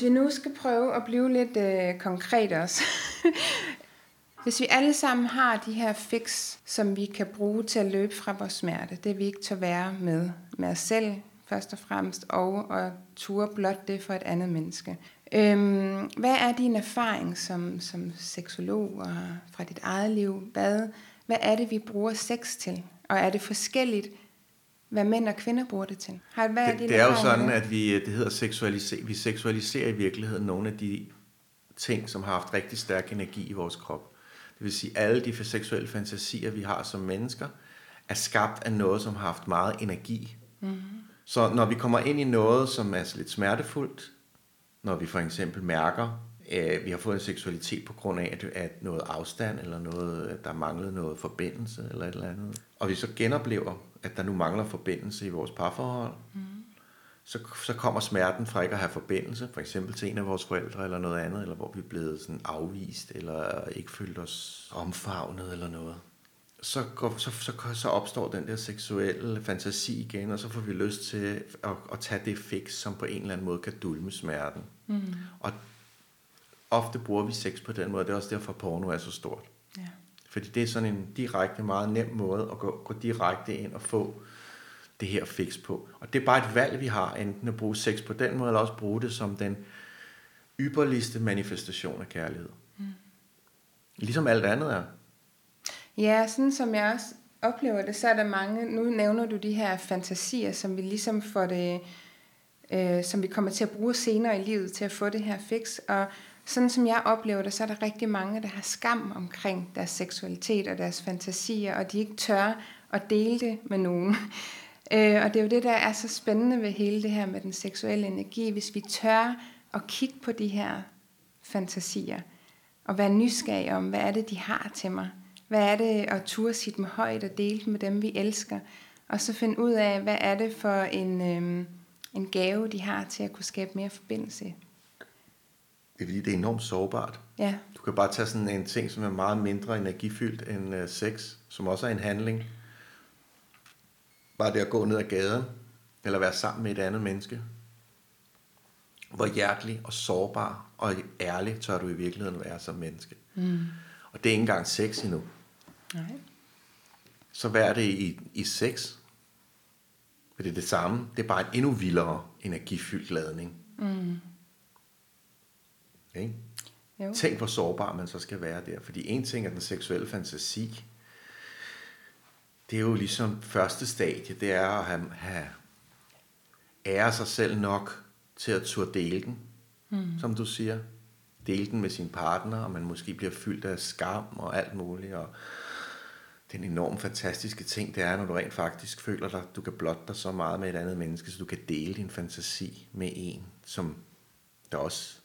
Hvis vi nu skal prøve at blive lidt øh, konkret også. Hvis vi alle sammen har de her fix, som vi kan bruge til at løbe fra vores smerte, det vi ikke tør være med, med os selv først og fremmest, og at ture blot det for et andet menneske. Øhm, hvad er din erfaring som, som seksolog og fra dit eget liv? Hvad, hvad er det, vi bruger sex til? Og er det forskelligt, hvad mænd og kvinder bruger det til? Har, hvad er det, det er jo sådan, at vi, det hedder seksualisere, vi seksualiserer i virkeligheden nogle af de ting, som har haft rigtig stærk energi i vores krop. Det vil sige, alle de seksuelle fantasier, vi har som mennesker, er skabt af noget, som har haft meget energi. Mm-hmm. Så når vi kommer ind i noget, som er lidt smertefuldt, når vi for eksempel mærker, at vi har fået en seksualitet på grund af, at noget afstand, eller noget, at der manglede noget forbindelse, eller et eller andet, og vi så genoplever, at der nu mangler forbindelse i vores parforhold, mm. så, så kommer smerten fra ikke at have forbindelse, for eksempel til en af vores forældre, eller noget andet, eller hvor vi er blevet sådan afvist, eller ikke følt os omfavnet, eller noget så, går, så, så, så opstår den der seksuelle fantasi igen, og så får vi lyst til at, at tage det fix, som på en eller anden måde kan dulme smerten. Mm. Og ofte bruger vi sex på den måde, det er også derfor, porno er så stort. Fordi det er sådan en direkte, meget nem måde at gå, gå direkte ind og få det her fix på. Og det er bare et valg, vi har, enten at bruge sex på den måde, eller også bruge det som den ypperligste manifestation af kærlighed. Mm. Ligesom alt andet er. Ja, sådan som jeg også oplever det, så er der mange, nu nævner du de her fantasier, som vi ligesom får det, øh, som vi kommer til at bruge senere i livet til at få det her fix, og sådan som jeg oplever det, så er der rigtig mange, der har skam omkring deres seksualitet og deres fantasier, og de ikke tør at dele det med nogen. Øh, og det er jo det, der er så spændende ved hele det her med den seksuelle energi, hvis vi tør at kigge på de her fantasier, og være nysgerrige om, hvad er det, de har til mig. Hvad er det at turde sit med højt og dele med dem, vi elsker? Og så finde ud af, hvad er det for en, øh, en gave, de har til at kunne skabe mere forbindelse. Det er fordi, det er enormt sårbart. Ja. Du kan bare tage sådan en ting, som er meget mindre energifyldt end uh, sex, som også er en handling. Bare det at gå ned ad gaden, eller være sammen med et andet menneske. Hvor hjertelig og sårbar og ærlig tør du i virkeligheden være som menneske. Mm. Og det er ikke engang sex endnu. Nej. Så hvad er det i, i sex? For det er det samme. Det er bare en endnu vildere energifyldt ladning. Mm. Okay? Jo. Tænk, hvor sårbar man så skal være der. Fordi en ting er den seksuelle fantasi. Det er jo ligesom første stadie, det er at have, have ære sig selv nok til at turde dele den, mm. som du siger. Dele den med sin partner, og man måske bliver fyldt af skam og alt muligt, og den enormt fantastiske ting, det er, når du rent faktisk føler dig, du kan blotte dig så meget med et andet menneske, så du kan dele din fantasi med en, som der også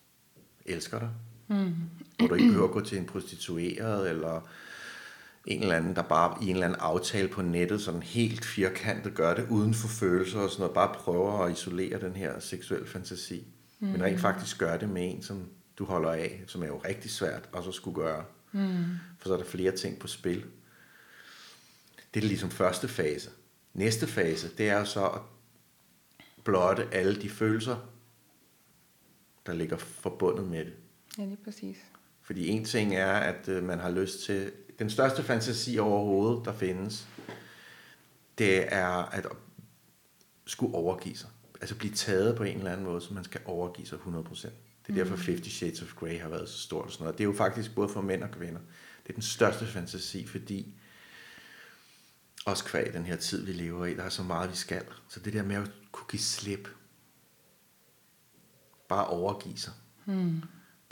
elsker dig. Mm. Hvor du ikke behøver at gå til en prostitueret, eller en eller anden, der bare i en eller anden aftale på nettet, sådan helt firkantet gør det, uden for følelser og sådan noget, bare prøver at isolere den her seksuelle fantasi. Mm. Men rent faktisk gør det med en, som du holder af, som er jo rigtig svært at så skulle gøre. Mm. For så er der flere ting på spil. Det er ligesom første fase. Næste fase, det er så at blotte alle de følelser, der ligger forbundet med det. Ja, er præcis. Fordi en ting er, at øh, man har lyst til... Den største fantasi overhovedet, der findes, det er at skulle overgive sig. Altså blive taget på en eller anden måde, så man skal overgive sig 100%. Det er mm. derfor 50 Shades of Grey har været så stort og sådan noget. Det er jo faktisk både for mænd og kvinder. Det er den største fantasi, fordi også kvæg den her tid, vi lever i, der er så meget, vi skal. Så det der med at kunne give slip, bare overgive sig, mm.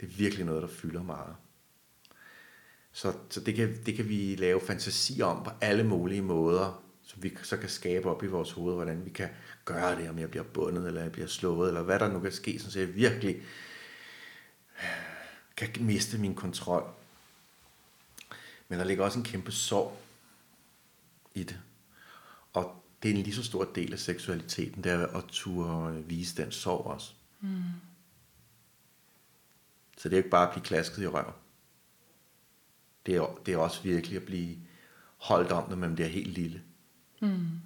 det er virkelig noget, der fylder meget. Så, så det, kan, det kan vi lave fantasi om på alle mulige måder, som vi så kan skabe op i vores hoved, hvordan vi kan gøre det, om jeg bliver bundet, eller jeg bliver slået, eller hvad der nu kan ske, så jeg virkelig kan miste min kontrol. Men der ligger også en kæmpe sorg i det. Og det er en lige så stor del af seksualiteten, det er at turde vise den sorg også. Mm. Så det er ikke bare at blive klasket i røv. Det er, det er også virkelig at blive holdt om, når man bliver helt lille. Mm.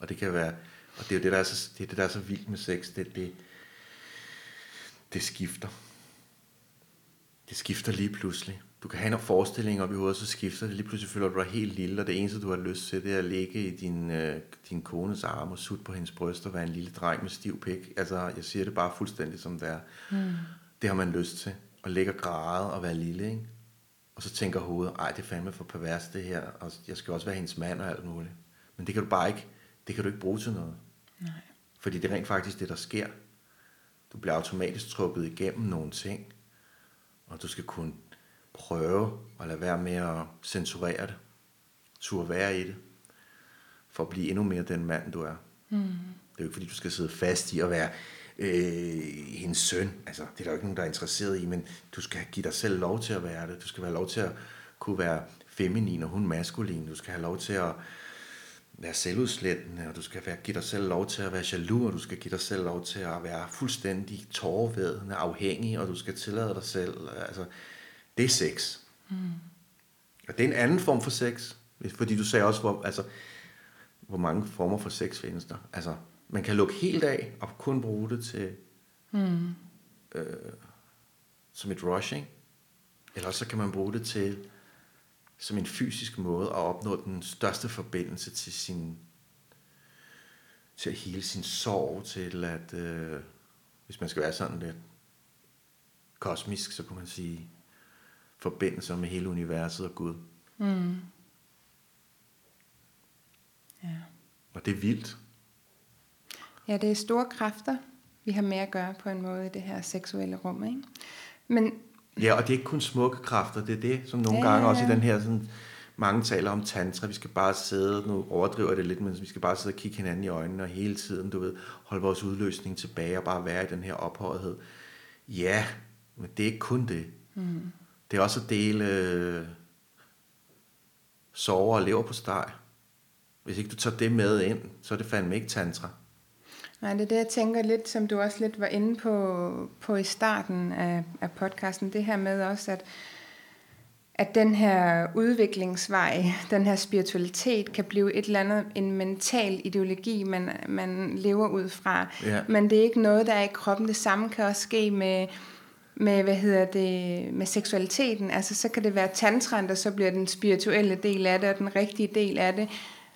Og det kan være, og det er jo det, der er så, det, er det, der er så vildt med sex, det, det, det skifter. Det skifter lige pludselig. Du kan have en forestilling op i hovedet, så skifter det. Lige pludselig føler du dig helt lille, og det eneste, du har lyst til, det er at ligge i din, øh, din kones arm og sutte på hendes bryst og være en lille dreng med stiv pik. Altså, jeg siger det bare fuldstændig som det er. Mm. Det har man lyst til. At ligge og græde og være lille, ikke? Og så tænker hovedet, ej, det er fandme for pervers det her, og jeg skal også være hendes mand og alt muligt. Men det kan du bare ikke, det kan du ikke bruge til noget. Nej. Fordi det er rent faktisk det, der sker. Du bliver automatisk trukket igennem nogle ting, og du skal kunne prøve at lade være med at censurere det. Turde være i det. For at blive endnu mere den mand, du er. Mm. Det er jo ikke, fordi du skal sidde fast i at være øh, hendes søn. Altså, det er der jo ikke nogen, der er interesseret i, men du skal give dig selv lov til at være det. Du skal have lov til at kunne være feminin, og hun maskulin. Du skal have lov til at være selvudslættende, og du skal være, give dig selv lov til at være jaloux, og du skal give dig selv lov til at være fuldstændig tårvedende, afhængig, og du skal tillade dig selv. Altså, det er sex. Mm. Og det er en anden form for sex, fordi du sagde også, hvor, altså, hvor mange former for sex findes der. Altså, man kan lukke helt af og kun bruge det til mm. øh, som et rushing. Eller så kan man bruge det til som en fysisk måde at opnå den største forbindelse til sin til at hele sin sorg, til at, øh, hvis man skal være sådan lidt kosmisk, så kunne man sige, forbindelser med hele universet og Gud. Mm. Ja. Og det er vildt. Ja, det er store kræfter, vi har med at gøre på en måde i det her seksuelle rum. Ikke? Men, ja, og det er ikke kun smukke kræfter, det er det, som nogle ja, gange også i den her, sådan, mange taler om tantra, vi skal bare sidde, nu overdriver det lidt, men vi skal bare sidde og kigge hinanden i øjnene, og hele tiden, du ved, holde vores udløsning tilbage, og bare være i den her ophøjethed. Ja, men det er ikke kun det. Mm. Det er også at dele øh, sover og lever på steg. Hvis ikke du tager det med ind, så er det fandme ikke tantra. Nej, det er det, jeg tænker lidt, som du også lidt var inde på, på i starten af, af podcasten, det her med også, at, at den her udviklingsvej, den her spiritualitet, kan blive et eller andet, en mental ideologi, man, man lever ud fra. Ja. Men det er ikke noget, der er i kroppen. Det samme kan også ske med, med, hvad hedder det, med seksualiteten. Altså, så kan det være tantraen, der så bliver den spirituelle del af det, og den rigtige del af det.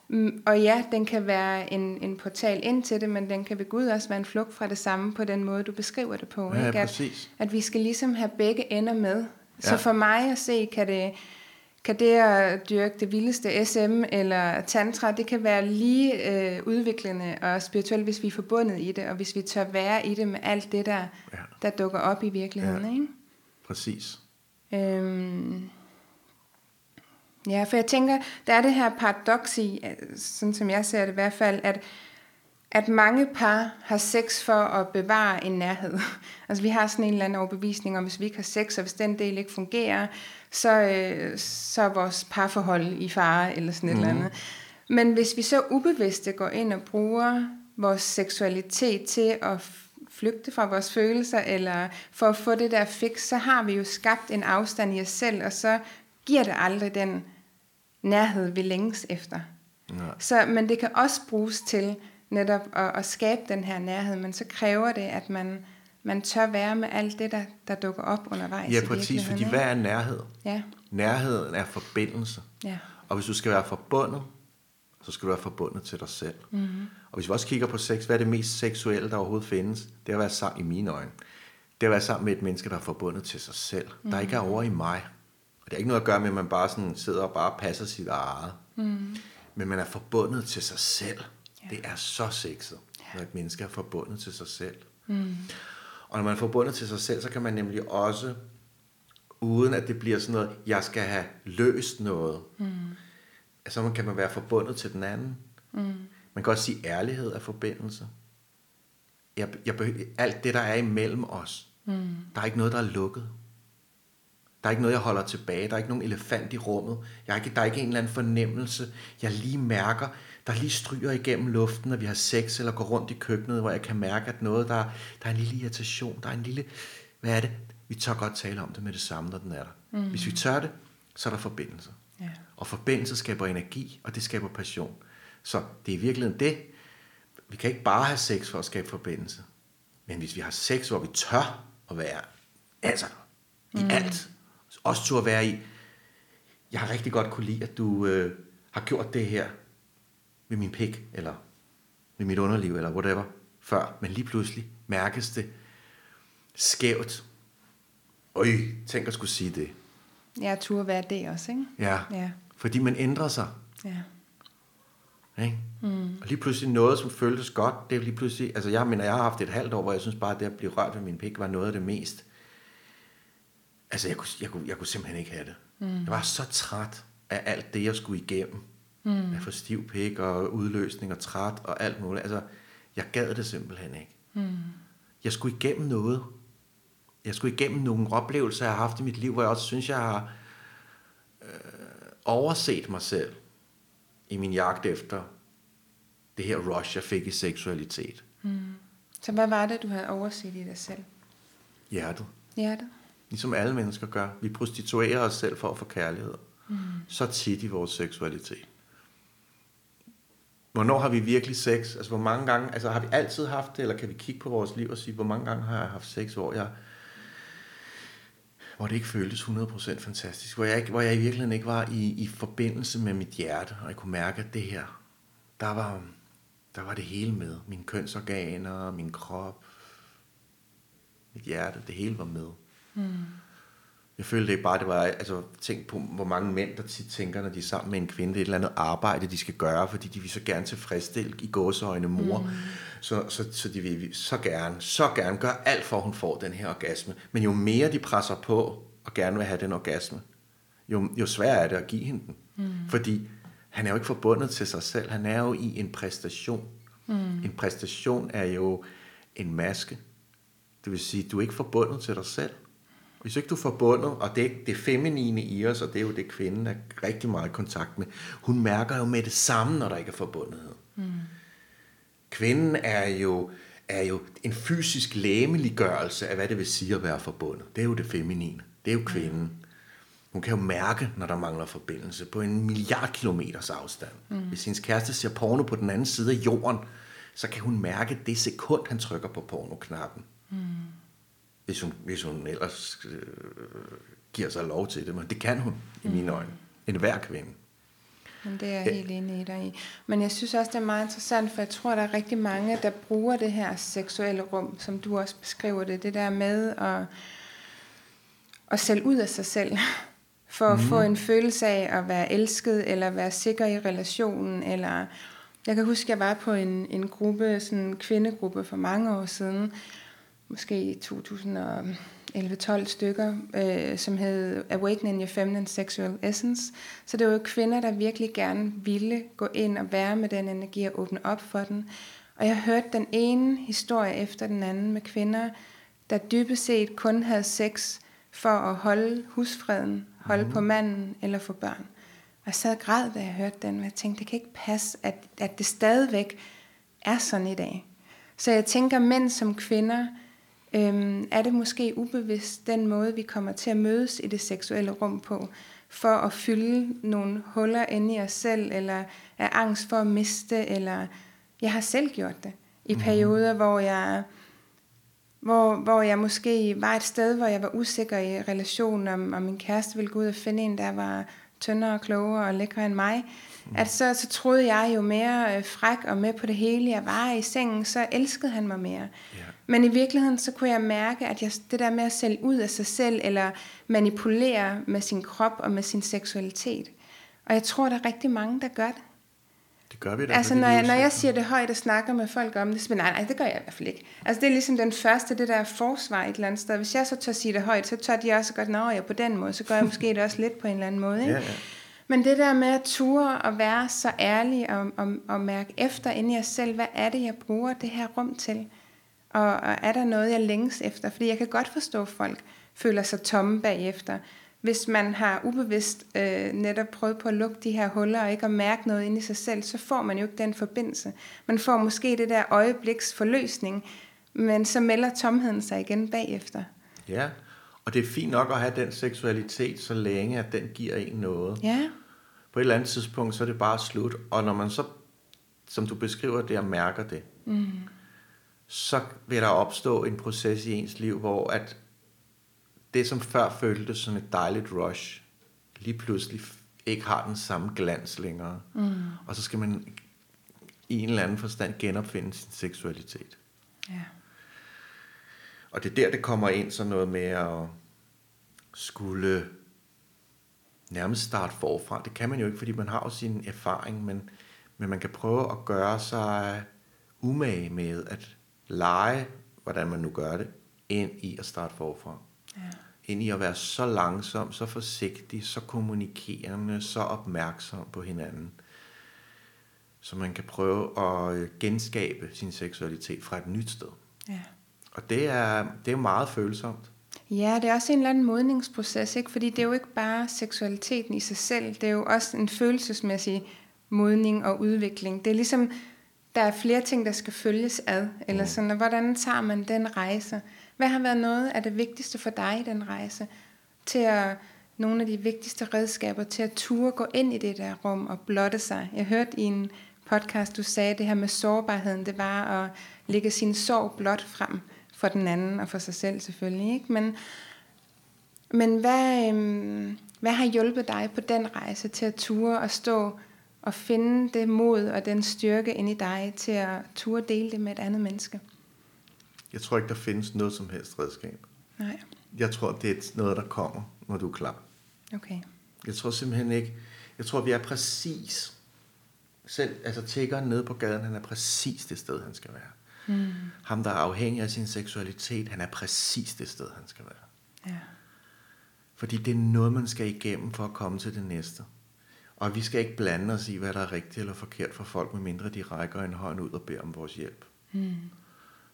Mm, og ja, den kan være en, en portal ind til det, men den kan ved Gud også være en flugt fra det samme på den måde, du beskriver det på. Ja, ikke? At, at vi skal ligesom have begge ender med. Ja. Så for mig at se, kan det, kan det at dyrke det vildeste SM eller tantra, det kan være lige øh, udviklende og spirituelt, hvis vi er forbundet i det, og hvis vi tør være i det med alt det, der, ja. der dukker op i virkeligheden. Ja. Ikke? Præcis. Øhm, Ja, for jeg tænker, der er det her paradoks i, sådan som jeg ser det i hvert fald, at, at mange par har sex for at bevare en nærhed. altså vi har sådan en eller anden overbevisning om, hvis vi ikke har sex, og hvis den del ikke fungerer, så, øh, så er vores parforhold i fare, eller sådan et mm. eller mhm. andet. Men hvis vi så ubevidste går ind og bruger vores seksualitet til at flygte fra vores følelser, eller for at få det der fix, så har vi jo skabt en afstand i os selv, og så giver det aldrig den nærhed, vi længes efter. Ja. Så, men det kan også bruges til netop at, at skabe den her nærhed, men så kræver det, at man, man tør være med alt det, der, der dukker op undervejs Ja, præcis, fordi hvad er nærhed? Ja. Nærheden er forbindelse. Ja. Og hvis du skal være forbundet, så skal du være forbundet til dig selv. Mm-hmm. Og hvis vi også kigger på sex, hvad er det mest seksuelle, der overhovedet findes? Det er at være sammen i mine øjne. Det er at være sammen med et menneske, der er forbundet til sig selv. Mm-hmm. Der ikke er over i mig. Det har ikke noget at gøre med, at man bare sådan sidder og bare passer sit eget. Mm. Men man er forbundet til sig selv. Ja. Det er så sexet, når et menneske er forbundet til sig selv. Mm. Og når man er forbundet til sig selv, så kan man nemlig også, uden at det bliver sådan noget, jeg skal have løst noget, mm. så kan man være forbundet til den anden. Mm. Man kan også sige, at ærlighed er forbindelse. Jeg, jeg behøver, alt det, der er imellem os, mm. der er ikke noget, der er lukket. Der er ikke noget, jeg holder tilbage. Der er ikke nogen elefant i rummet. Jeg er ikke, der er ikke en eller anden fornemmelse, jeg lige mærker, der lige stryger igennem luften, når vi har sex, eller går rundt i køkkenet, hvor jeg kan mærke, at noget, der, der er en lille irritation, der er en lille... Hvad er det? Vi tør godt tale om det med det samme, når den er der. Mm. Hvis vi tør det, så er der forbindelse. Ja. Og forbindelse skaber energi, og det skaber passion. Så det er i virkeligheden det. Vi kan ikke bare have sex for at skabe forbindelse. Men hvis vi har sex, hvor vi tør at være, altså, i mm. alt. Også turde være i, jeg har rigtig godt kunne lide, at du øh, har gjort det her ved min pik, eller ved mit underliv, eller whatever, før. Men lige pludselig mærkes det skævt. Øj, tænk at skulle sige det. Jeg turde være det også, ikke? Ja, Ja. fordi man ændrer sig. Ja. Ikke? Mm. Og lige pludselig noget, som føltes godt, det er lige pludselig, altså jeg mener, jeg har haft et halvt år, hvor jeg synes bare, at det at blive rørt ved min pik, var noget af det mest, altså jeg kunne, jeg kunne, jeg kunne simpelthen ikke have det. Mm. Jeg var så træt af alt det, jeg skulle igennem. Mm. Af for stiv pik og udløsning og træt og alt muligt. Altså, jeg gad det simpelthen ikke. Mm. Jeg skulle igennem noget. Jeg skulle igennem nogle oplevelser, jeg har haft i mit liv, hvor jeg også synes, jeg har øh, overset mig selv i min jagt efter det her rush, jeg fik i seksualitet. Så hvad var det, du havde overset i dig selv? Hjertet. Hjertet? Ligesom alle mennesker gør. Vi prostituerer os selv for at få kærlighed. Mm. Så tit i vores seksualitet. Hvornår har vi virkelig sex? Altså, hvor mange gange, altså, har vi altid haft det, eller kan vi kigge på vores liv og sige, hvor mange gange har jeg haft sex, hvor jeg, hvor det ikke føltes 100% fantastisk, hvor jeg, ikke, hvor jeg i virkeligheden ikke var i, i forbindelse med mit hjerte, og jeg kunne mærke, at det her, der var, der var det hele med. Mine kønsorganer, min krop, mit hjerte, det hele var med. Mm. Jeg følte ikke bare, det var, altså tænk på, hvor mange mænd, der tit tænker, når de er sammen med en kvinde, det er et eller andet arbejde, de skal gøre, fordi de vil så gerne tilfredsstille i gåseøjne mor. Mm. Så, så, så de vil så gerne, så gerne gøre alt for, at hun får den her orgasme. Men jo mere de presser på, og gerne vil have den orgasme, jo, jo sværere er det at give hende den. Mm. Fordi han er jo ikke forbundet til sig selv, han er jo i en præstation. Mm. En præstation er jo en maske. Det vil sige, du er ikke forbundet til dig selv. Hvis ikke du er forbundet, og det er det feminine i os, og det er jo det, kvinden er rigtig meget i kontakt med, hun mærker jo med det samme, når der ikke er forbundethed. Mm. Kvinden er jo, er jo en fysisk læmeliggørelse af, hvad det vil sige at være forbundet. Det er jo det feminine. Det er jo kvinden. Hun kan jo mærke, når der mangler forbindelse, på en milliard kilometers afstand. Mm. Hvis hendes kæreste ser porno på den anden side af jorden, så kan hun mærke det sekund, han trykker på pornoknappen. Mm. Hvis, hun, hvis hun ellers øh, giver sig lov til det. Men det kan hun, i mine øjne. En hver kvinde. Men det er jeg helt enig i dig i. Men jeg synes også, det er meget interessant, for jeg tror, der er rigtig mange, der bruger det her seksuelle rum, som du også beskriver det. Det der med at, at sælge ud af sig selv, for at mm. få en følelse af at være elsket, eller være sikker i relationen, eller... Jeg kan huske, jeg var på en, en gruppe, sådan en kvindegruppe for mange år siden, måske i 2011-12 stykker, øh, som hed Awakening Your Feminine Sexual Essence. Så det var jo kvinder, der virkelig gerne ville gå ind og være med den energi og åbne op for den. Og jeg hørte den ene historie efter den anden med kvinder, der dybest set kun havde sex for at holde husfreden, holde mm. på manden eller få børn. Og jeg sad og græd, da jeg hørte den, og jeg tænkte, det kan ikke passe, at, at det stadigvæk er sådan i dag. Så jeg tænker, mænd som kvinder, øhm, er det måske ubevidst den måde, vi kommer til at mødes i det seksuelle rum på, for at fylde nogle huller inde i os selv, eller er angst for at miste, eller jeg har selv gjort det i perioder, hvor jeg hvor, hvor jeg måske var et sted, hvor jeg var usikker i relationen, om, om min kæreste ville gå ud og finde en, der var tyndere, klogere og lækre end mig, mm. at så, så troede jeg jo mere øh, fræk og med på det hele, jeg var i sengen, så elskede han mig mere. Ja. Men i virkeligheden, så kunne jeg mærke, at jeg, det der med at sælge ud af sig selv, eller manipulere med sin krop og med sin seksualitet. Og jeg tror, der er rigtig mange, der gør det. Det gør vi da. Altså, når jeg, når jeg siger det højt og snakker med folk om det, så nej, nej, det gør jeg i hvert fald ikke. Altså, det er ligesom den første, det der forsvar et eller andet sted. Hvis jeg så tør sige det højt, så tør de også godt, nå, ja, på den måde, så gør jeg måske det også lidt på en eller anden måde, ikke? Ja, ja. Men det der med at ture og være så ærlig og, og, og mærke efter inde i jer selv, hvad er det, jeg bruger det her rum til? Og, og er der noget, jeg længes efter? Fordi jeg kan godt forstå, at folk føler sig tomme bagefter. Hvis man har ubevidst øh, netop prøvet på at lukke de her huller og ikke at mærke noget inde i sig selv, så får man jo ikke den forbindelse. Man får måske det der øjebliks forløsning, men så melder tomheden sig igen bagefter. Ja, og det er fint nok at have den seksualitet, så længe at den giver en noget. Ja, På et eller andet tidspunkt, så er det bare slut. Og når man så, som du beskriver det, og mærker det, mm. Så vil der opstå en proces i ens liv, hvor at det, som før føltes som et dejligt rush, lige pludselig ikke har den samme glans længere. Mm. Og så skal man i en eller anden forstand genopfinde sin seksualitet. Ja. Og det er der, det kommer ind sådan noget med at skulle nærmest starte forfra. Det kan man jo ikke, fordi man har jo sin erfaring, men, men man kan prøve at gøre sig umage med at lege, hvordan man nu gør det, ind i at starte forfra. Ja. Ind i at være så langsom, så forsigtig, så kommunikerende, så opmærksom på hinanden. Så man kan prøve at øh, genskabe sin seksualitet fra et nyt sted. ja. Og det er, det er meget følsomt. Ja, det er også en eller anden modningsproces, ikke? fordi det er jo ikke bare seksualiteten i sig selv, det er jo også en følelsesmæssig modning og udvikling. Det er ligesom, der er flere ting, der skal følges ad, eller sådan, og hvordan tager man den rejse? Hvad har været noget af det vigtigste for dig i den rejse? Til at, nogle af de vigtigste redskaber til at ture gå ind i det der rum og blotte sig. Jeg hørte i en podcast, du sagde, det her med sårbarheden, det var at lægge sin sorg blot frem for den anden og for sig selv selvfølgelig. Ikke? Men, men hvad, øhm, hvad har hjulpet dig på den rejse til at ture og stå og finde det mod og den styrke ind i dig til at ture dele det med et andet menneske? Jeg tror ikke, der findes noget som helst redskab. Nej, Jeg tror, det er noget, der kommer, når du er klar. okay. Jeg tror simpelthen ikke... Jeg tror, vi er præcis... Selv, altså tiggeren nede på gaden, han er præcis det sted, han skal være. Mm. Ham, der er afhængig af sin seksualitet, han er præcis det sted, han skal være. Ja. Fordi det er noget, man skal igennem for at komme til det næste. Og vi skal ikke blande os i, hvad der er rigtigt eller forkert for folk, medmindre de rækker en hånd ud og beder om vores hjælp. Mm.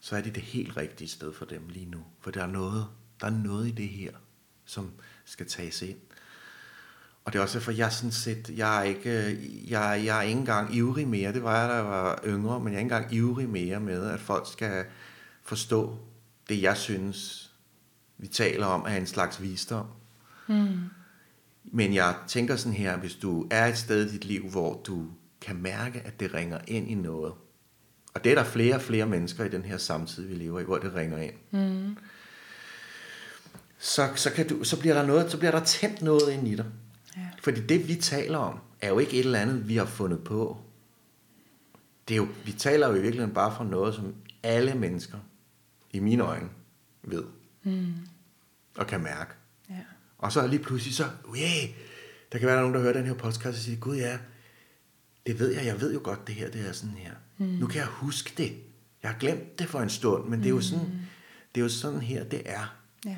Så er det det helt rigtige sted for dem lige nu. For der er noget, der er noget i det her, som skal tages ind. Og det er også derfor, jeg sådan set, jeg er ikke, jeg, jeg er ikke engang ivrig mere. Det var jeg, da jeg var yngre, men jeg er ikke engang ivrig mere med, at folk skal forstå det, jeg synes, vi taler om, er en slags visdom. Mm. Men jeg tænker sådan her, hvis du er et sted i dit liv, hvor du kan mærke, at det ringer ind i noget, og det er der flere og flere mennesker i den her samtid, vi lever i, hvor det ringer ind, Mm. så, så, kan du, så, bliver der noget, så bliver der tændt noget ind i dig. Ja. Fordi det, vi taler om, er jo ikke et eller andet, vi har fundet på. Det er jo, vi taler jo i virkeligheden bare fra noget, som alle mennesker, i mine øjne, ved Mm. og kan mærke. Og så lige pludselig så, yeah, der kan være nogen, der hører den her podcast og siger, gud ja, det ved jeg, jeg ved jo godt det her, det er sådan her. Mm. Nu kan jeg huske det. Jeg har glemt det for en stund, men det er jo sådan, det er jo sådan her, det er. Ja.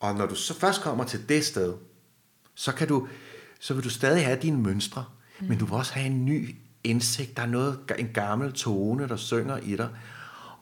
Og når du så først kommer til det sted, så kan du, så vil du stadig have dine mønstre, mm. men du vil også have en ny indsigt. Der er noget, en gammel tone, der synger i dig.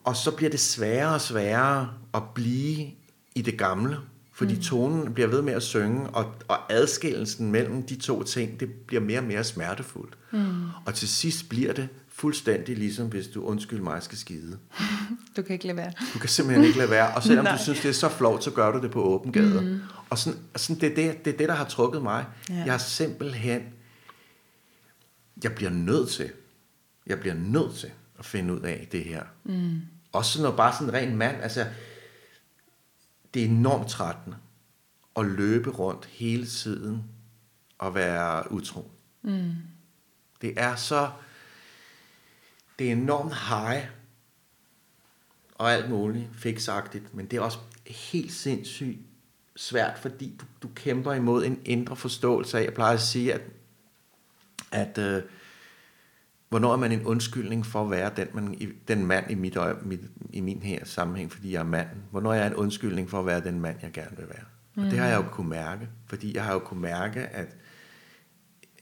Og så bliver det sværere og sværere at blive i det gamle, fordi mm. tonen bliver ved med at synge, og, og adskillelsen mellem de to ting, det bliver mere og mere smertefuldt. Mm. Og til sidst bliver det fuldstændig ligesom, hvis du, undskyld mig, skal skide. Du kan ikke lade være. Du kan simpelthen ikke lade være. Og selvom du synes, det er så flovt, så gør du det på åben gade. Mm. Og sådan, sådan, det, er det, det er det, der har trukket mig. Ja. Jeg er simpelthen... Jeg bliver nødt til. Jeg bliver nødt til at finde ud af det her. Mm. Også noget, bare sådan en ren mand. Altså, det er enormt trættende at løbe rundt hele tiden og være utro. Mm. Det er så... Det er enormt high og alt muligt fiksagtigt, men det er også helt sindssygt svært, fordi du, du kæmper imod en indre forståelse af, jeg plejer at sige, at, at øh, hvornår er man en undskyldning for at være den, man, den mand i, mit, øje, mit, i min her sammenhæng, fordi jeg er manden. Hvornår er jeg en undskyldning for at være den mand, jeg gerne vil være. Og det har jeg jo kunne mærke, fordi jeg har jo kunne mærke, at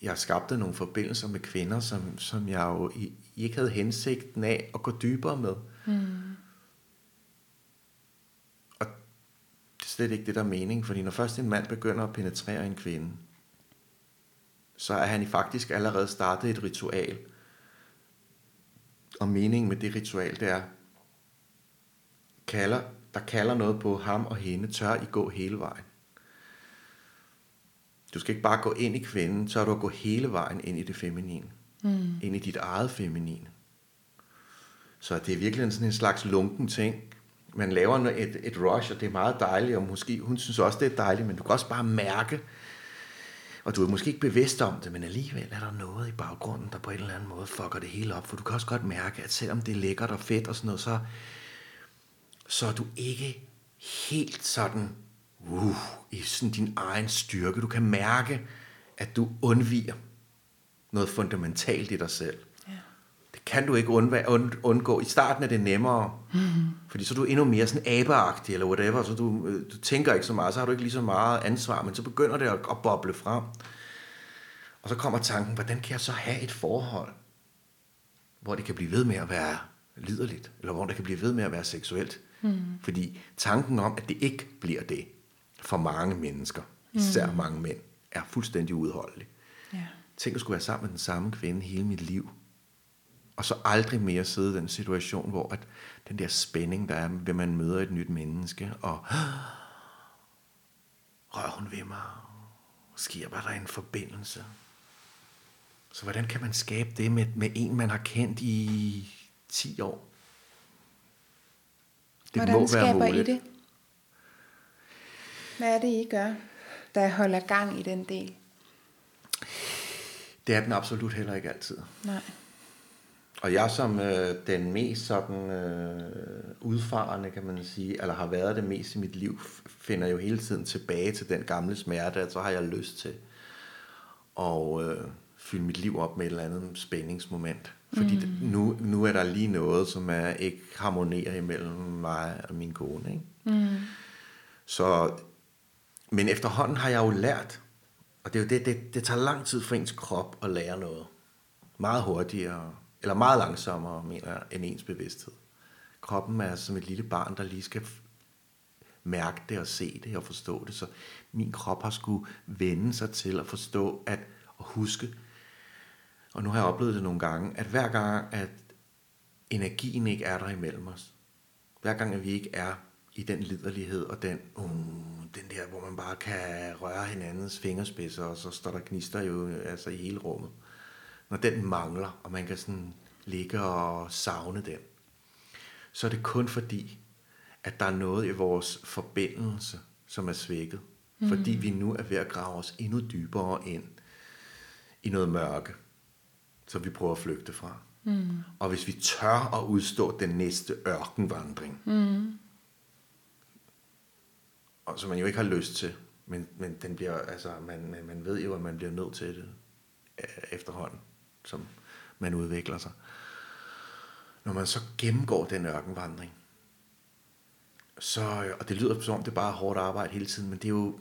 jeg skabte nogle forbindelser med kvinder, som, som jeg jo i, ikke havde hensigten af at gå dybere med. Mm. Og det er slet ikke det, der er mening, fordi når først en mand begynder at penetrere en kvinde, så er han i faktisk allerede startet et ritual. Og meningen med det ritual, det er, kalder, der kalder noget på ham og hende, tør I gå hele vejen. Du skal ikke bare gå ind i kvinden, så du at gå hele vejen ind i det feminine. Mm. Ind i dit eget feminine. Så det er virkelig sådan en slags lunken ting. Man laver et, et rush, og det er meget dejligt, og måske hun synes også, det er dejligt, men du kan også bare mærke, og du er måske ikke bevidst om det, men alligevel er der noget i baggrunden, der på en eller anden måde fucker det hele op. For du kan også godt mærke, at selvom det er lækkert og fedt og sådan noget, så, så er du ikke helt sådan uh, i sådan din egen styrke. Du kan mærke, at du undviger noget fundamentalt i dig selv. Kan du ikke undgå. I starten er det nemmere, mm-hmm. fordi så er du endnu mere sådan abeagtig, eller whatever, så du, øh, du tænker ikke så meget, så har du ikke lige så meget ansvar, men så begynder det at, at boble frem. Og så kommer tanken, hvordan kan jeg så have et forhold, hvor det kan blive ved med at være liderligt, eller hvor det kan blive ved med at være seksuelt. Mm. Fordi tanken om, at det ikke bliver det, for mange mennesker, især mm. mange mænd, er fuldstændig udholdelig. Ja. Tænk at skulle være sammen med den samme kvinde hele mit liv. Og så aldrig mere sidde i den situation, hvor at den der spænding, der er, ved man møder et nyt menneske, og rører hun ved mig, sker bare der en forbindelse. Så hvordan kan man skabe det med, med en, man har kendt i 10 år? Det hvordan må skaber være muligt. I det? Hvad er det, I gør, der holder gang i den del? Det er den absolut heller ikke altid. Nej. Og jeg som øh, den mest sådan øh, udfarende, kan man sige, eller har været det mest i mit liv, finder jo hele tiden tilbage til den gamle smerte, at så har jeg lyst til at øh, fylde mit liv op med et eller andet spændingsmoment. Fordi mm. det, nu, nu er der lige noget, som er ikke harmonerer imellem mig og min kone. Ikke? Mm. Så men efterhånden har jeg jo lært, og det er jo det, det, det tager lang tid for ens krop at lære noget. Meget hurtigere, eller meget langsommere, mener jeg, end ens bevidsthed. Kroppen er som et lille barn, der lige skal mærke det og se det og forstå det. Så min krop har skulle vende sig til at forstå at, at huske. Og nu har jeg oplevet det nogle gange, at hver gang, at energien ikke er der imellem os, hver gang, at vi ikke er i den liderlighed og den, uh, den der, hvor man bare kan røre hinandens fingerspidser, og så står der gnister jo altså i hele rummet. Når den mangler, og man kan sådan ligge og savne den, så er det kun fordi, at der er noget i vores forbindelse, som er svækket. Mm. Fordi vi nu er ved at grave os endnu dybere ind i noget mørke, så vi prøver at flygte fra. Mm. Og hvis vi tør at udstå den næste ørkenvandring, mm og som man jo ikke har lyst til, men, men den bliver, altså, man, man, man ved jo, at man bliver nødt til det øh, efterhånden, som man udvikler sig. Når man så gennemgår den ørkenvandring, så, og det lyder som om, det er bare hårdt arbejde hele tiden, men det er jo,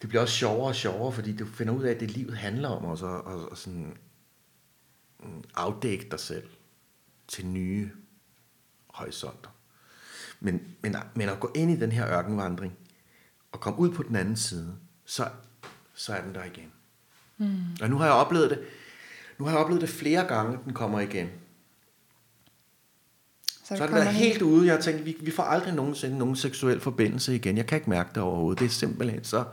det bliver også sjovere og sjovere, fordi du finder ud af, at det livet handler om også, og, og, og sådan mm, afdække dig selv til nye horisonter. Men, men, men at gå ind i den her ørkenvandring, og komme ud på den anden side, så, så er den der igen. Og nu har jeg oplevet det, nu har jeg oplevet det flere gange, den kommer igen. Så, så er det været helt ude. Jeg har tænkt, vi, vi får aldrig nogensinde nogen seksuel forbindelse igen. Jeg kan ikke mærke det overhovedet. Det er simpelthen så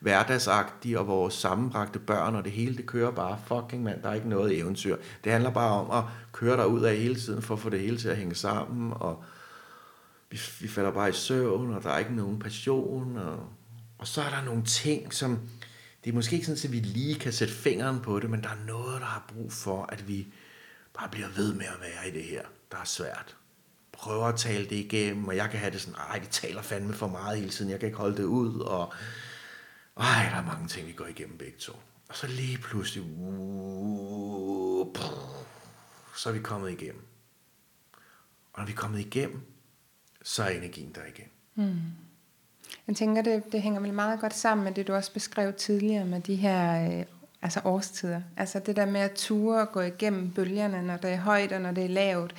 hverdagsagtigt, og vores sammenbragte børn, og det hele, det kører bare. Fucking mand, der er ikke noget eventyr. Det handler bare om at køre dig ud af hele tiden, for at få det hele til at hænge sammen, og vi, vi falder bare i søvn, og der er ikke nogen passion, og, og så er der nogle ting, som, det er måske ikke sådan, at vi lige kan sætte fingeren på det, men der er noget, der har brug for, at vi bare bliver ved med at være i det her, der er svært. Prøver at tale det igennem, og jeg kan have det sådan, ej, vi taler fandme for meget hele tiden, jeg kan ikke holde det ud, og ej, der er mange ting, vi går igennem begge to. Og så lige pludselig, uh, så er vi kommet igennem. Og når vi er kommet igennem, så er energien der igen. Mm. Jeg tænker, det, det hænger vel meget godt sammen med det, du også beskrev tidligere med de her øh, altså årstider. Altså det der med at ture og gå igennem bølgerne, når det er højt og når det er lavt,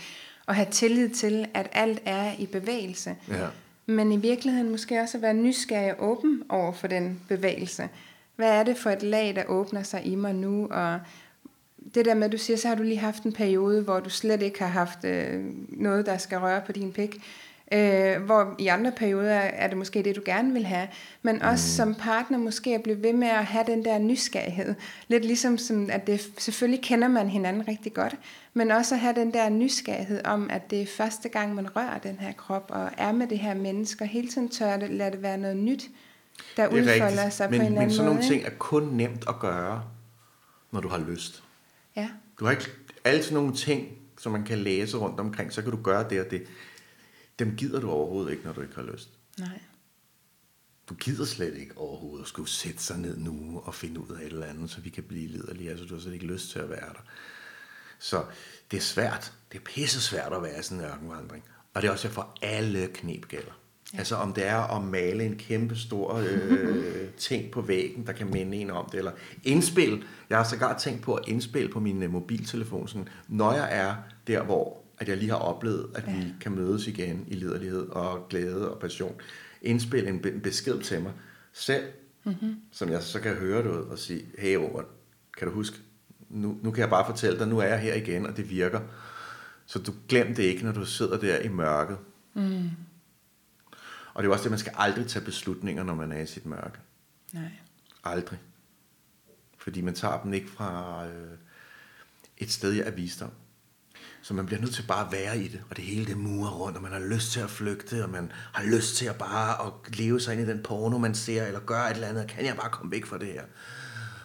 og have tillid til, at alt er i bevægelse. Ja. Men i virkeligheden måske også at være nysgerrig og åben over for den bevægelse. Hvad er det for et lag, der åbner sig i mig nu? Og det der med, at du siger, så har du lige haft en periode, hvor du slet ikke har haft øh, noget, der skal røre på din pik. Øh, hvor i andre perioder er det måske det, du gerne vil have. Men også Mm. som partner måske at blive ved med at have den der nysgerrighed. Lidt ligesom, som, at det, selvfølgelig kender man hinanden rigtig godt, men også at have den der nysgerrighed om, at det er første gang, man rører den her krop og er med det her menneske, og hele tiden tør det, lade det være noget nyt, der er udfolder rigtigt. sig men, på en eller men anden sådan måde. nogle ikke? ting er kun nemt at gøre, når du har lyst. Ja. Du har ikke alle sådan nogle ting, som man kan læse rundt omkring, så kan du gøre det og det. Dem gider du overhovedet ikke, når du ikke har lyst. Nej. Du gider slet ikke overhovedet at skulle sætte sig ned nu og finde ud af et eller andet, så vi kan blive liderlige. Altså, du har slet ikke lyst til at være der. Så det er svært. Det er pisse svært at være i sådan en ørkenvandring. Og det er også for alle knep gælder. Ja. Altså om det er at male en kæmpe stor øh, ting på væggen, der kan minde en om det, eller indspil. Jeg har sågar tænkt på at indspille på min øh, mobiltelefon, sådan, når jeg er der, hvor at jeg lige har oplevet, at ja. vi kan mødes igen i liderlighed og glæde og passion. Indspil en, be- en besked til mig selv, mm-hmm. som jeg så kan høre det ud og sige, hey Robert, kan du huske, nu, nu kan jeg bare fortælle dig, nu er jeg her igen, og det virker. Så du glem det ikke, når du sidder der i mørket. Mm. Og det er også det, man skal aldrig tage beslutninger, når man er i sit mørke. Nej. Aldrig. Fordi man tager dem ikke fra øh, et sted, jeg er visdom. Så man bliver nødt til bare at være i det, og det hele det murer rundt, og man har lyst til at flygte, og man har lyst til at bare at leve sig ind i den porno, man ser, eller gøre et eller andet, kan jeg bare komme væk fra det her?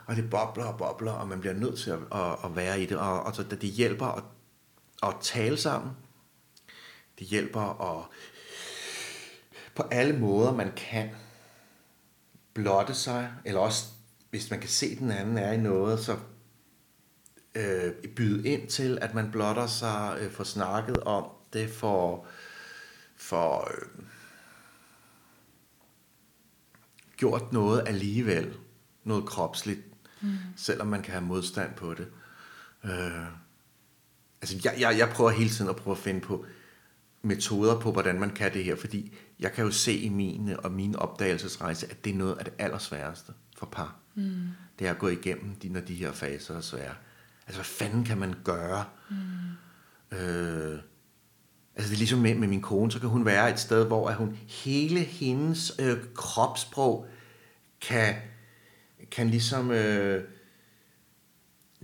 Og det bobler og bobler, og man bliver nødt til at, at, at være i det, og, og så det hjælper at, at tale sammen. Det hjælper at på alle måder, man kan blotte sig, eller også, hvis man kan se, at den anden er i noget, så øh, byde ind til, at man blotter sig, øh, får snakket om det, for, for øh, gjort noget alligevel, noget kropsligt, mm. selvom man kan have modstand på det. Øh, altså, jeg, jeg, jeg prøver hele tiden at prøve at finde på metoder på, hvordan man kan det her, fordi jeg kan jo se i min og min opdagelsesrejse, at det er noget af det allersværeste for par. Mm. Det er at gå igennem, de, når de her faser er svære. Altså, hvad fanden kan man gøre? Mm. Øh, altså, det er ligesom med, med min kone, så kan hun være et sted, hvor at hun hele hendes øh, kropssprog kan, kan ligesom... Øh,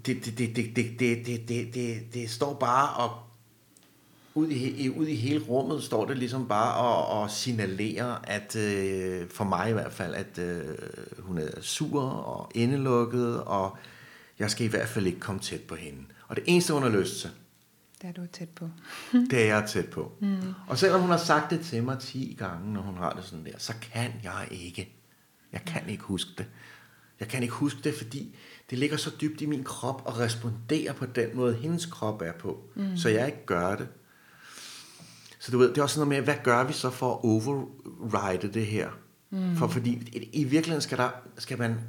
det, det, det, det, det, det, det, det, det, det står bare og ud i, ud i hele rummet står det ligesom bare og, og signalerer, at øh, for mig i hvert fald, at øh, hun er sur og indelukket, og jeg skal i hvert fald ikke komme tæt på hende. Og det eneste, hun har lyst til, Der er du tæt på. det er jeg tæt på. Mm. Og selvom hun har sagt det til mig 10 gange, når hun har det sådan der, så kan jeg ikke. Jeg kan ikke huske det. Jeg kan ikke huske det, fordi det ligger så dybt i min krop og responderer på den måde, hendes krop er på. Mm. Så jeg ikke gør det. Så du ved, det er også noget med, hvad gør vi så for at override det her? Mm. For fordi i, i virkeligheden skal, der, skal man,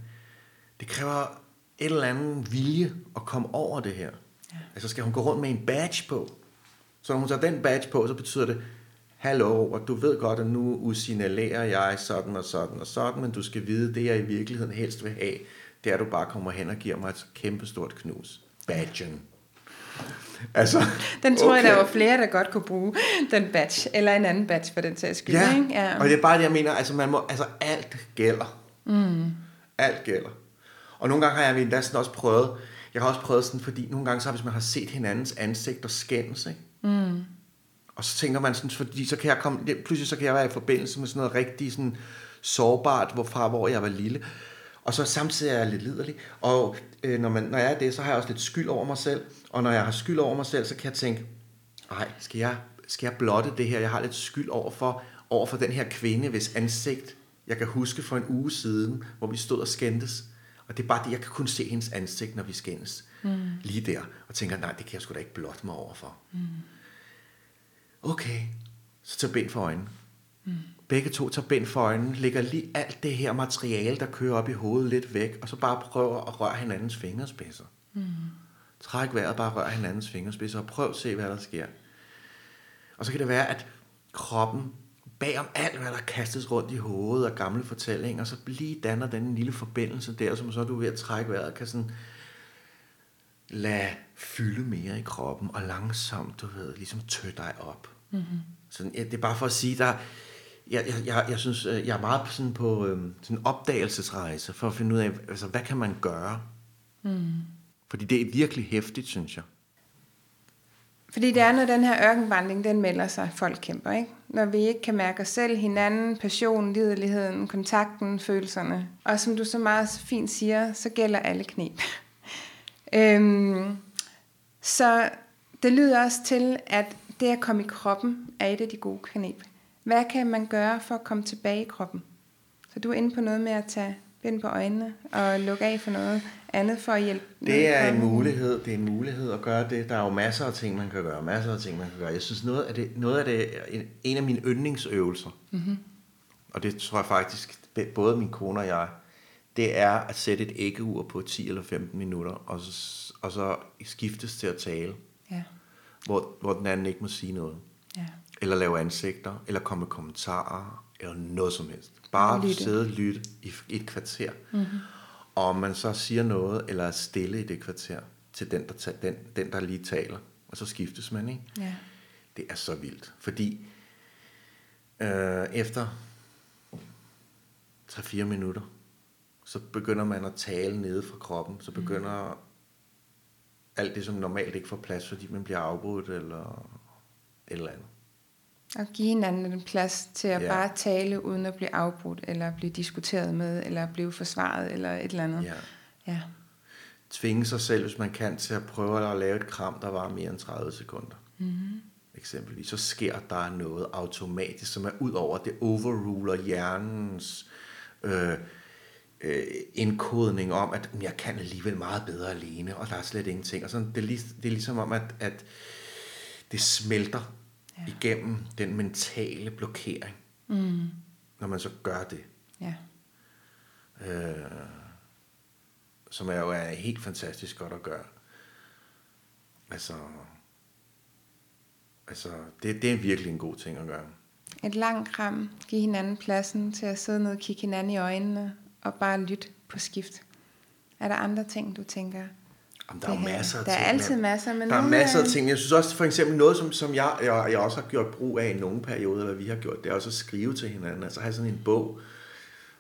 det kræver et eller andet vilje at komme over det her. Ja. Altså skal hun gå rundt med en badge på. Så når hun tager den badge på, så betyder det, hallo Robert, du ved godt, at nu usignalerer jeg sådan og sådan og sådan, men du skal vide, det jeg i virkeligheden helst vil have, det er, at du bare kommer hen og giver mig et kæmpestort knus. Badgen. Altså, Den tror okay. jeg, der var flere, der godt kunne bruge, den badge, eller en anden badge for den sags skyld. Ja, ikke? ja. og det er bare det, jeg mener, altså, man må, altså alt gælder. Mm. Alt gælder. Og nogle gange har jeg endda sådan også prøvet, jeg har også prøvet sådan, fordi nogle gange så, hvis man har set hinandens ansigt og skændes, ikke? Mm. Og så tænker man sådan, fordi så kan jeg komme, pludselig så kan jeg være i forbindelse med sådan noget rigtig sådan sårbart, hvorfra hvor jeg var lille. Og så samtidig er jeg lidt liderlig. Og øh, når, man, når jeg er det, så har jeg også lidt skyld over mig selv. Og når jeg har skyld over mig selv, så kan jeg tænke, nej, skal jeg, skal jeg blotte det her? Jeg har lidt skyld over for, over for den her kvinde, hvis ansigt, jeg kan huske for en uge siden, hvor vi stod og skændtes. Og det er bare det, jeg kan kun se hendes ansigt, når vi skændes. Mm. Lige der. Og tænker, nej, det kan jeg sgu da ikke blotte mig over for. Mm. Okay, så tag bind for øjnene. Mm. Begge to tager bind for øjnene, lægger lige alt det her materiale, der kører op i hovedet lidt væk, og så bare prøver at røre hinandens fingerspidser. Mm. Træk vejret, bare rør hinandens fingerspidser, og prøv at se, hvad der sker. Og så kan det være, at kroppen bagom alt, hvad der kastes rundt i hovedet af gamle fortællinger, så lige danner den en lille forbindelse der, som så er du ved at trække vejret, kan sådan lade fylde mere i kroppen, og langsomt, du ved, ligesom tø dig op. Mm-hmm. Så ja, det er bare for at sige, der, jeg, jeg, jeg, jeg synes, øh, jeg er meget sådan på øh, sådan en opdagelsesrejse, for at finde ud af, altså, hvad kan man gøre? Mm. Fordi det er virkelig hæftigt, synes jeg. Fordi det er, når den her ørkenvandring, den melder sig, folk kæmper, ikke? Når vi ikke kan mærke os selv, hinanden, passionen, lideligheden, kontakten, følelserne. Og som du så meget fint siger, så gælder alle knep. øhm, så det lyder også til, at det at komme i kroppen er et af de gode knep. Hvad kan man gøre for at komme tilbage i kroppen? Så du er inde på noget med at tage bind på øjnene og lukke af for noget andet for at hjælpe. Det er en mulighed. Det er en mulighed at gøre det. Der er jo masser af ting, man kan gøre. Masser af ting, man kan gøre. Jeg synes, noget af det, noget af det en af mine yndlingsøvelser, mm-hmm. og det tror jeg faktisk, både min kone og jeg, det er at sætte et æggeur på 10 eller 15 minutter, og så, og så skiftes til at tale. Ja. Hvor, hvor den anden ikke må sige noget. Ja. Eller lave ansigter, eller komme med kommentarer, eller noget som helst. Bare lytte. sidde og lytte i et kvarter. Mm-hmm. Og man så siger noget, eller er stille i det kvarter, til den, der, den, den, der lige taler, og så skiftes man, ikke? Ja. Det er så vildt, fordi øh, efter 3-4 minutter, så begynder man at tale nede fra kroppen, så begynder mm. alt det, som normalt ikke får plads, fordi man bliver afbrudt, eller et eller andet. Og give hinanden en plads til at ja. bare tale, uden at blive afbrudt, eller blive diskuteret med, eller blive forsvaret, eller et eller andet. Ja. ja. Tvinge sig selv, hvis man kan, til at prøve at lave et kram, der var mere end 30 sekunder. Mm-hmm. Eksempelvis. Så sker der noget automatisk, som er ud over det overruler hjernens øh, øh, indkodning om, at jeg kan alligevel meget bedre alene, og der er slet ingenting. Og sådan, det, er lig, det er ligesom om, at, at det smelter ja. igennem den mentale blokering, mm. når man så gør det. Ja. Øh, som er jo er helt fantastisk godt at gøre. Altså, altså det, det er virkelig en god ting at gøre. Et langt kram, give hinanden pladsen til at sidde ned og kigge hinanden i øjnene, og bare lytte på skift. Er der andre ting, du tænker, Jamen, der er jo masser af der ting. Der er altid masser. Men der er masser af ting. Jeg synes også, for eksempel noget, som, som jeg, jeg, jeg også har gjort brug af i nogle perioder, eller vi har gjort, det er også at skrive til hinanden. Altså have sådan en bog,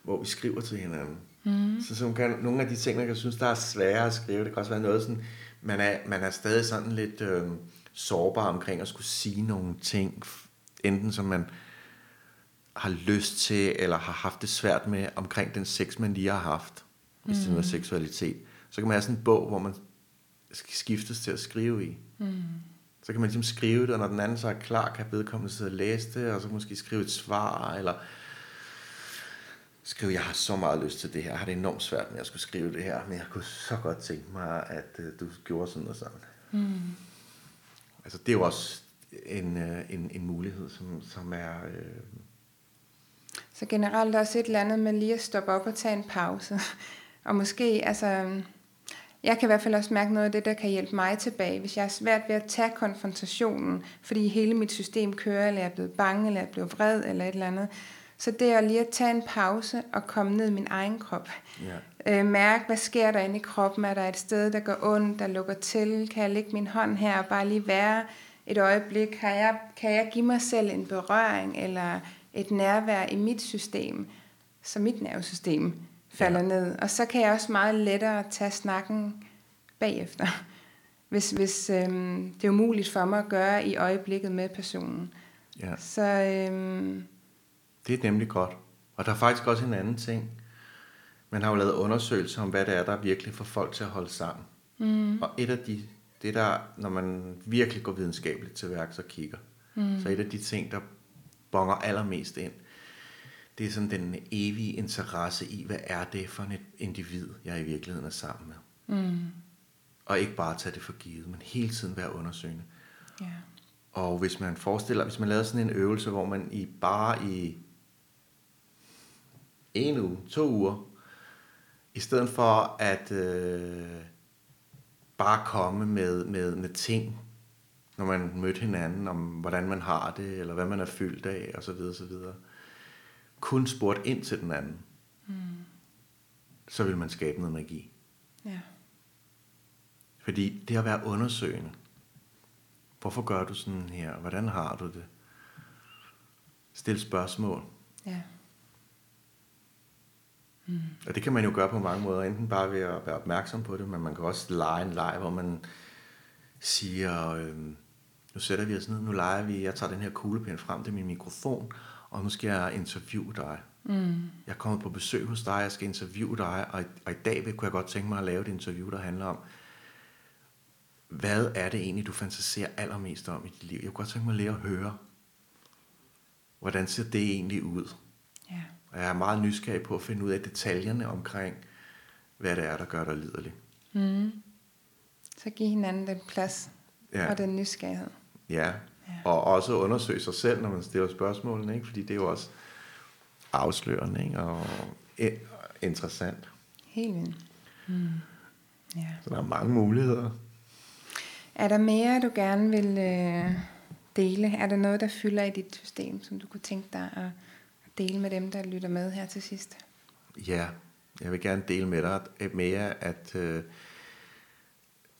hvor vi skriver til hinanden. Mm. Så som kan, nogle af de ting, man kan synes, der er svære at skrive, det kan også være noget sådan, man er, man er stadig sådan lidt øh, sårbar omkring at skulle sige nogle ting, enten som man har lyst til, eller har haft det svært med omkring den sex, man lige har haft, hvis mm. det er noget seksualitet. Så kan man have sådan en bog, hvor man skal skiftes til at skrive i. Mm. Så kan man ligesom skrive det, og når den anden så er klar, kan vedkommende sidde og læse det, og så måske skrive et svar, eller skrive, jeg har så meget lyst til det her, jeg har det enormt svært med at skulle skrive det her, men jeg kunne så godt tænke mig, at uh, du gjorde sådan og sådan. Mm. Altså det er jo også en, uh, en, en mulighed, som, som er... Uh... så generelt også et eller andet med lige at stoppe op og tage en pause. og måske, altså jeg kan i hvert fald også mærke noget af det, der kan hjælpe mig tilbage, hvis jeg er svært ved at tage konfrontationen, fordi hele mit system kører, eller jeg er blevet bange, eller jeg er blevet vred, eller et eller andet. Så det er lige at tage en pause og komme ned i min egen krop. Ja. Øh, mærke, hvad sker der inde i kroppen? Er der et sted, der går ondt, der lukker til? Kan jeg lægge min hånd her og bare lige være et øjeblik? Kan jeg, kan jeg give mig selv en berøring eller et nærvær i mit system, så mit nervesystem falder ja. ned. Og så kan jeg også meget lettere tage snakken bagefter, hvis, hvis øhm, det er umuligt for mig at gøre i øjeblikket med personen. Ja. Så, øhm, det er nemlig godt. Og der er faktisk også en anden ting. Man har jo lavet undersøgelser om, hvad det er, der virkelig får folk til at holde sammen. Mm. Og et af de, det der, når man virkelig går videnskabeligt til værks og kigger, mm. så et af de ting, der bonger allermest ind, det er sådan den evige interesse i, hvad er det for et individ, jeg i virkeligheden er sammen med. Mm. Og ikke bare tage det for givet, men hele tiden være undersøgende. Yeah. Og hvis man forestiller, hvis man lavede sådan en øvelse, hvor man i bare i en uge, to uger, i stedet for at øh, bare komme med, med, med ting, når man mødte hinanden, om hvordan man har det, eller hvad man er fyldt af, og så videre, så videre kun spurgt ind til den anden, mm. så vil man skabe noget magi. Ja. Fordi det at være undersøgende, hvorfor gør du sådan her, hvordan har du det? Stille spørgsmål. Ja. Mm. Og det kan man jo gøre på mange måder, enten bare ved at være opmærksom på det, men man kan også lege en leg, hvor man siger, øh, nu sætter vi os ned, nu leger vi, jeg tager den her kuglepen frem til min mikrofon, og nu skal jeg interviewe dig. Mm. Jeg er kommet på besøg hos dig, jeg skal interviewe dig, og, og i dag vil, kunne jeg godt tænke mig at lave et interview, der handler om, hvad er det egentlig, du fantaserer allermest om i dit liv? Jeg kunne godt tænke mig at lære at høre, hvordan ser det egentlig ud? Ja. Og jeg er meget nysgerrig på at finde ud af detaljerne omkring, hvad det er, der gør dig liderlig. Mm. Så giv hinanden den plads Ja. og den nysgerrighed. Ja, og også undersøge sig selv, når man stiller spørgsmålene, ikke? fordi det er jo også afslørende ikke? og interessant. Helt vildt. Mm. Ja. Så der er mange muligheder. Er der mere, du gerne vil øh, dele? Er der noget, der fylder i dit system, som du kunne tænke dig at, dele med dem, der lytter med her til sidst? Ja, jeg vil gerne dele med dig jer, at øh,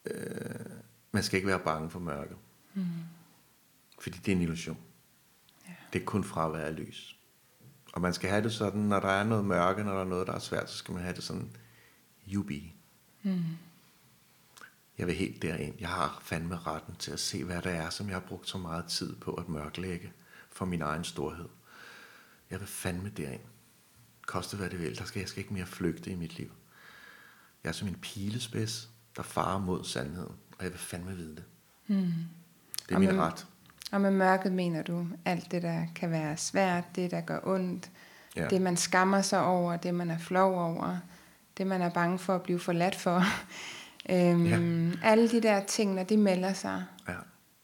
øh, man skal ikke være bange for mørket. Mm. Fordi det er en illusion. Ja. Det er kun fravær af lys. Og man skal have det sådan, når der er noget mørke, når der er noget, der er svært, så skal man have det sådan, jubi. Mm. Jeg vil helt derind. Jeg har fandme retten til at se, hvad det er, som jeg har brugt så meget tid på at mørklægge for min egen storhed. Jeg vil fandme derind. Koste hvad det vil. Der skal, jeg skal ikke mere flygte i mit liv. Jeg er som en pilespids, der farer mod sandheden. Og jeg vil fandme vide det. Mm. Det er Og min med- ret. Og med mørket mener du alt det, der kan være svært, det, der gør ondt, Ja. det, man skammer sig over, det, man er flov over, det, man er bange for at blive forladt for. øhm, ja. Alle de der ting, når de melder sig, Ja.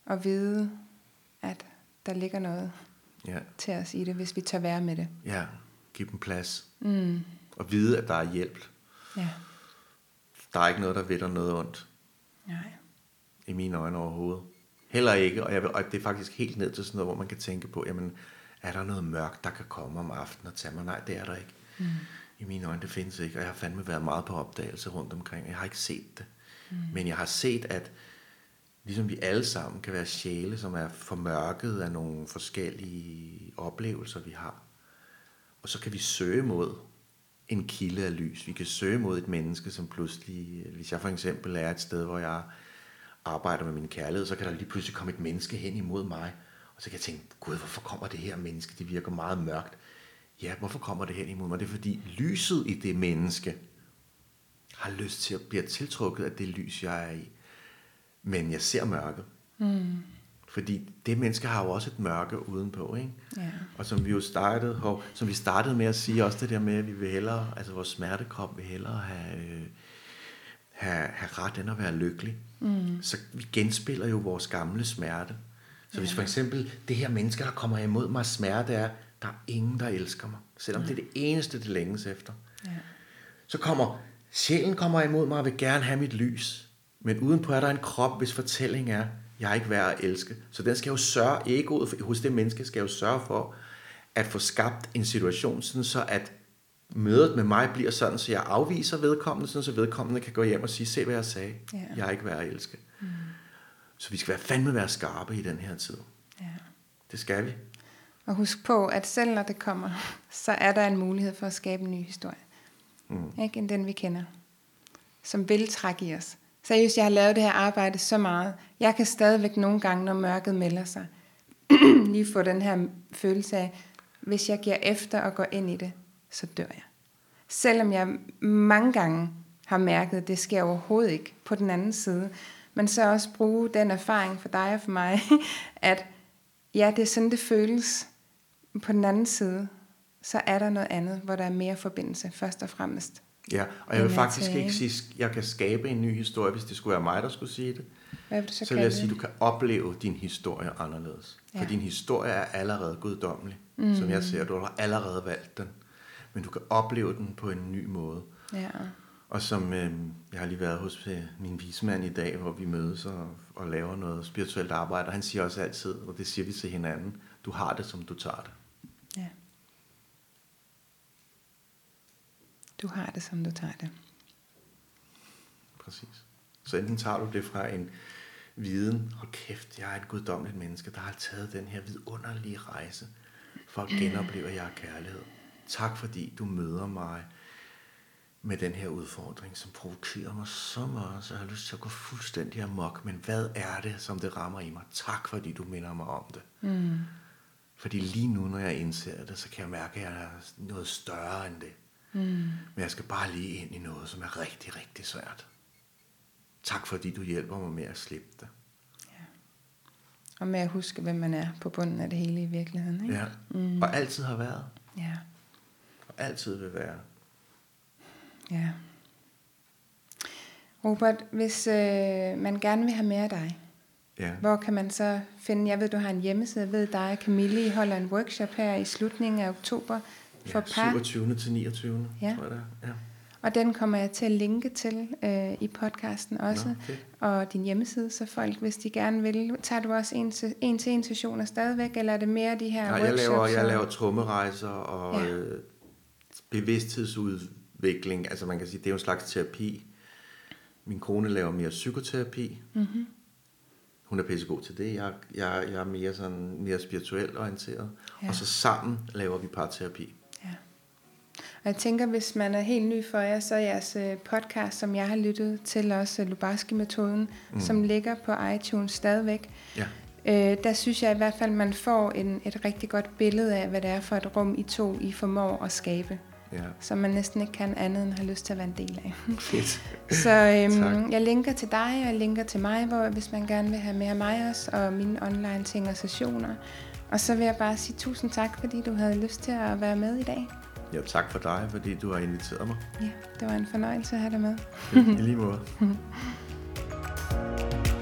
og vide, at der ligger noget Ja. til os i det, hvis vi tør være med det. ja. Giv dem plads. Mm. Og vide, at der er hjælp. Ja, Der er ikke noget, der ved dig noget ondt. nej. i mine øjne overhovedet. Heller ikke, og, jeg vil, og det er faktisk helt ned til sådan noget, hvor man kan tænke på, jamen, er der noget mørkt, der kan komme om aftenen og tage mig? Nej, det er der ikke. Mm. I mine øjne, det findes ikke, og jeg har fandme været meget på opdagelse rundt omkring. Jeg har ikke set det. Mm. Men jeg har set, at ligesom vi alle sammen kan være sjæle, som er formørket af nogle forskellige oplevelser, vi har. Og så kan vi søge mod en kilde af lys. Vi kan søge mod et menneske, som pludselig, hvis jeg for eksempel er et sted, hvor jeg arbejder med min kærlighed, så kan der lige pludselig komme et menneske hen imod mig, og så kan jeg tænke, gud, hvorfor kommer det her menneske? Det virker meget mørkt. Ja, hvorfor kommer det hen imod mig? Det er fordi lyset i det menneske har lyst til at blive tiltrukket af det lys, jeg er i. Men jeg ser mørket. Mm. Fordi det menneske har jo også et mørke udenpå, ikke? Ja. Og som vi jo startede, hov, som vi startede med at sige, også det der med, at vi vil hellere, altså vores smertekrop vil hellere have, øh, have, have ret end at være lykkelig. Mm. Så vi genspiller jo vores gamle smerte. Så hvis for eksempel det her menneske, der kommer imod mig smerte, er, der er ingen, der elsker mig. Selvom det er det eneste, det længes efter. Ja. Så kommer, sjælen kommer imod mig og vil gerne have mit lys. Men udenpå er der en krop, hvis fortælling er, jeg er ikke værd at elske. Så den skal jo sørge, egoet hos det menneske skal jo sørge for, at få skabt en situation, sådan så at mødet med mig bliver sådan, så jeg afviser vedkommende, sådan så vedkommende kan gå hjem og sige, se hvad jeg sagde, Ja. jeg er ikke værd at elske. Mm. Så vi skal være fandme være skarpe i den her tid. ja. Det skal vi. Og husk på, at selv når det kommer, så er der en mulighed for at skabe en ny historie. Mm. Ikke end den, vi kender. Som vil trække i os. Seriøst, jeg har lavet det her arbejde så meget. Jeg kan stadigvæk nogle gange, når mørket melder sig, lige få den her følelse af, hvis jeg giver efter og går ind i det, så dør jeg. Selvom jeg mange gange har mærket, at det sker overhovedet ikke på den anden side. Men så også bruge den erfaring for dig og for mig, at ja, det er sådan, det føles. På den anden side, så er der noget andet, hvor der er mere forbindelse, først og fremmest. Ja, og jeg vil faktisk øh, ikke sige, at jeg kan skabe en ny historie, hvis det skulle være mig, der skulle sige det. Hvad vil du så, Så, vil jeg sige, at du kan opleve din historie anderledes. Ja. For din historie er allerede guddommelig, mm. som jeg ser. Du har allerede valgt den. Men du kan opleve den på en ny måde. Ja. Og som øh, jeg har lige været hos øh, min vismand i dag, hvor vi mødes og, og laver noget spirituelt arbejde. Og han siger også altid, og det siger vi til hinanden, du har det, som du tager det. ja. Du har det, som du tager det. Præcis. Så enten tager du det fra en viden, hold kæft, jeg er et guddommeligt menneske, der har taget den her vidunderlige rejse for at genopleve, at jeg er kærlighed. Tak fordi du møder mig med den her udfordring, som provokerer mig så meget, så jeg har lyst til at gå fuldstændig amok. Men hvad er det, som det rammer i mig? Tak fordi du minder mig om det. Mm. Fordi lige nu, når jeg indser det, så kan jeg mærke, at jeg er noget større end det. Mm. Men jeg skal bare lige ind i noget, som er rigtig, rigtig svært. Tak fordi du hjælper mig med at slippe det. Ja. Og med at huske, hvem man er på bunden af det hele i virkeligheden. Ikke? Ja, mm. og altid har været. Ja. Altid vil være. Ja. Robert, hvis øh, man gerne vil have mere af dig, ja. hvor kan man så finde, jeg ved, du har en hjemmeside, jeg ved dig og Camille, I holder en workshop her i slutningen af oktober for ja, par. 27. til 29. Ja. tror jeg det er. Ja. Og den kommer jeg til at linke til øh, i podcasten også, Nå, okay. og din hjemmeside, så folk, hvis de gerne vil, tager du også en til en, til en sessioner stadigvæk, eller er det mere de her Nej, workshops? Jeg laver, jeg laver trummerejser og ja. øh, bevidsthedsudvikling, altså man kan sige, det er jo en slags terapi. Min kone laver mere psykoterapi. Mm-hmm. Hun er pissegod til det. Jeg, jeg, jeg er mere, sådan, mere spirituelt orienteret. Ja. Og så sammen laver vi parterapi. Og jeg tænker, hvis man er helt ny for jer, så er jeres øh, podcast, som jeg har lyttet til, også Lubarski-metoden, mm. som ligger på iTunes stadigvæk. Ja. Øh, der synes jeg i hvert fald, man får en, et rigtig godt billede af, hvad det er for et rum, I to I formår at skabe. Ja. Som man næsten ikke kan andet end have lyst til at være en del af. Fedt. så øhm, jeg linker til dig, og jeg linker til mig, hvor, hvis man gerne vil have mere af mig også, og mine online ting og sessioner. Og så vil jeg bare sige tusind tak, fordi du havde lyst til at være med i dag. Ja, tak for dig, fordi du har inviteret mig. Ja, det var en fornøjelse at have dig med. I lige måde.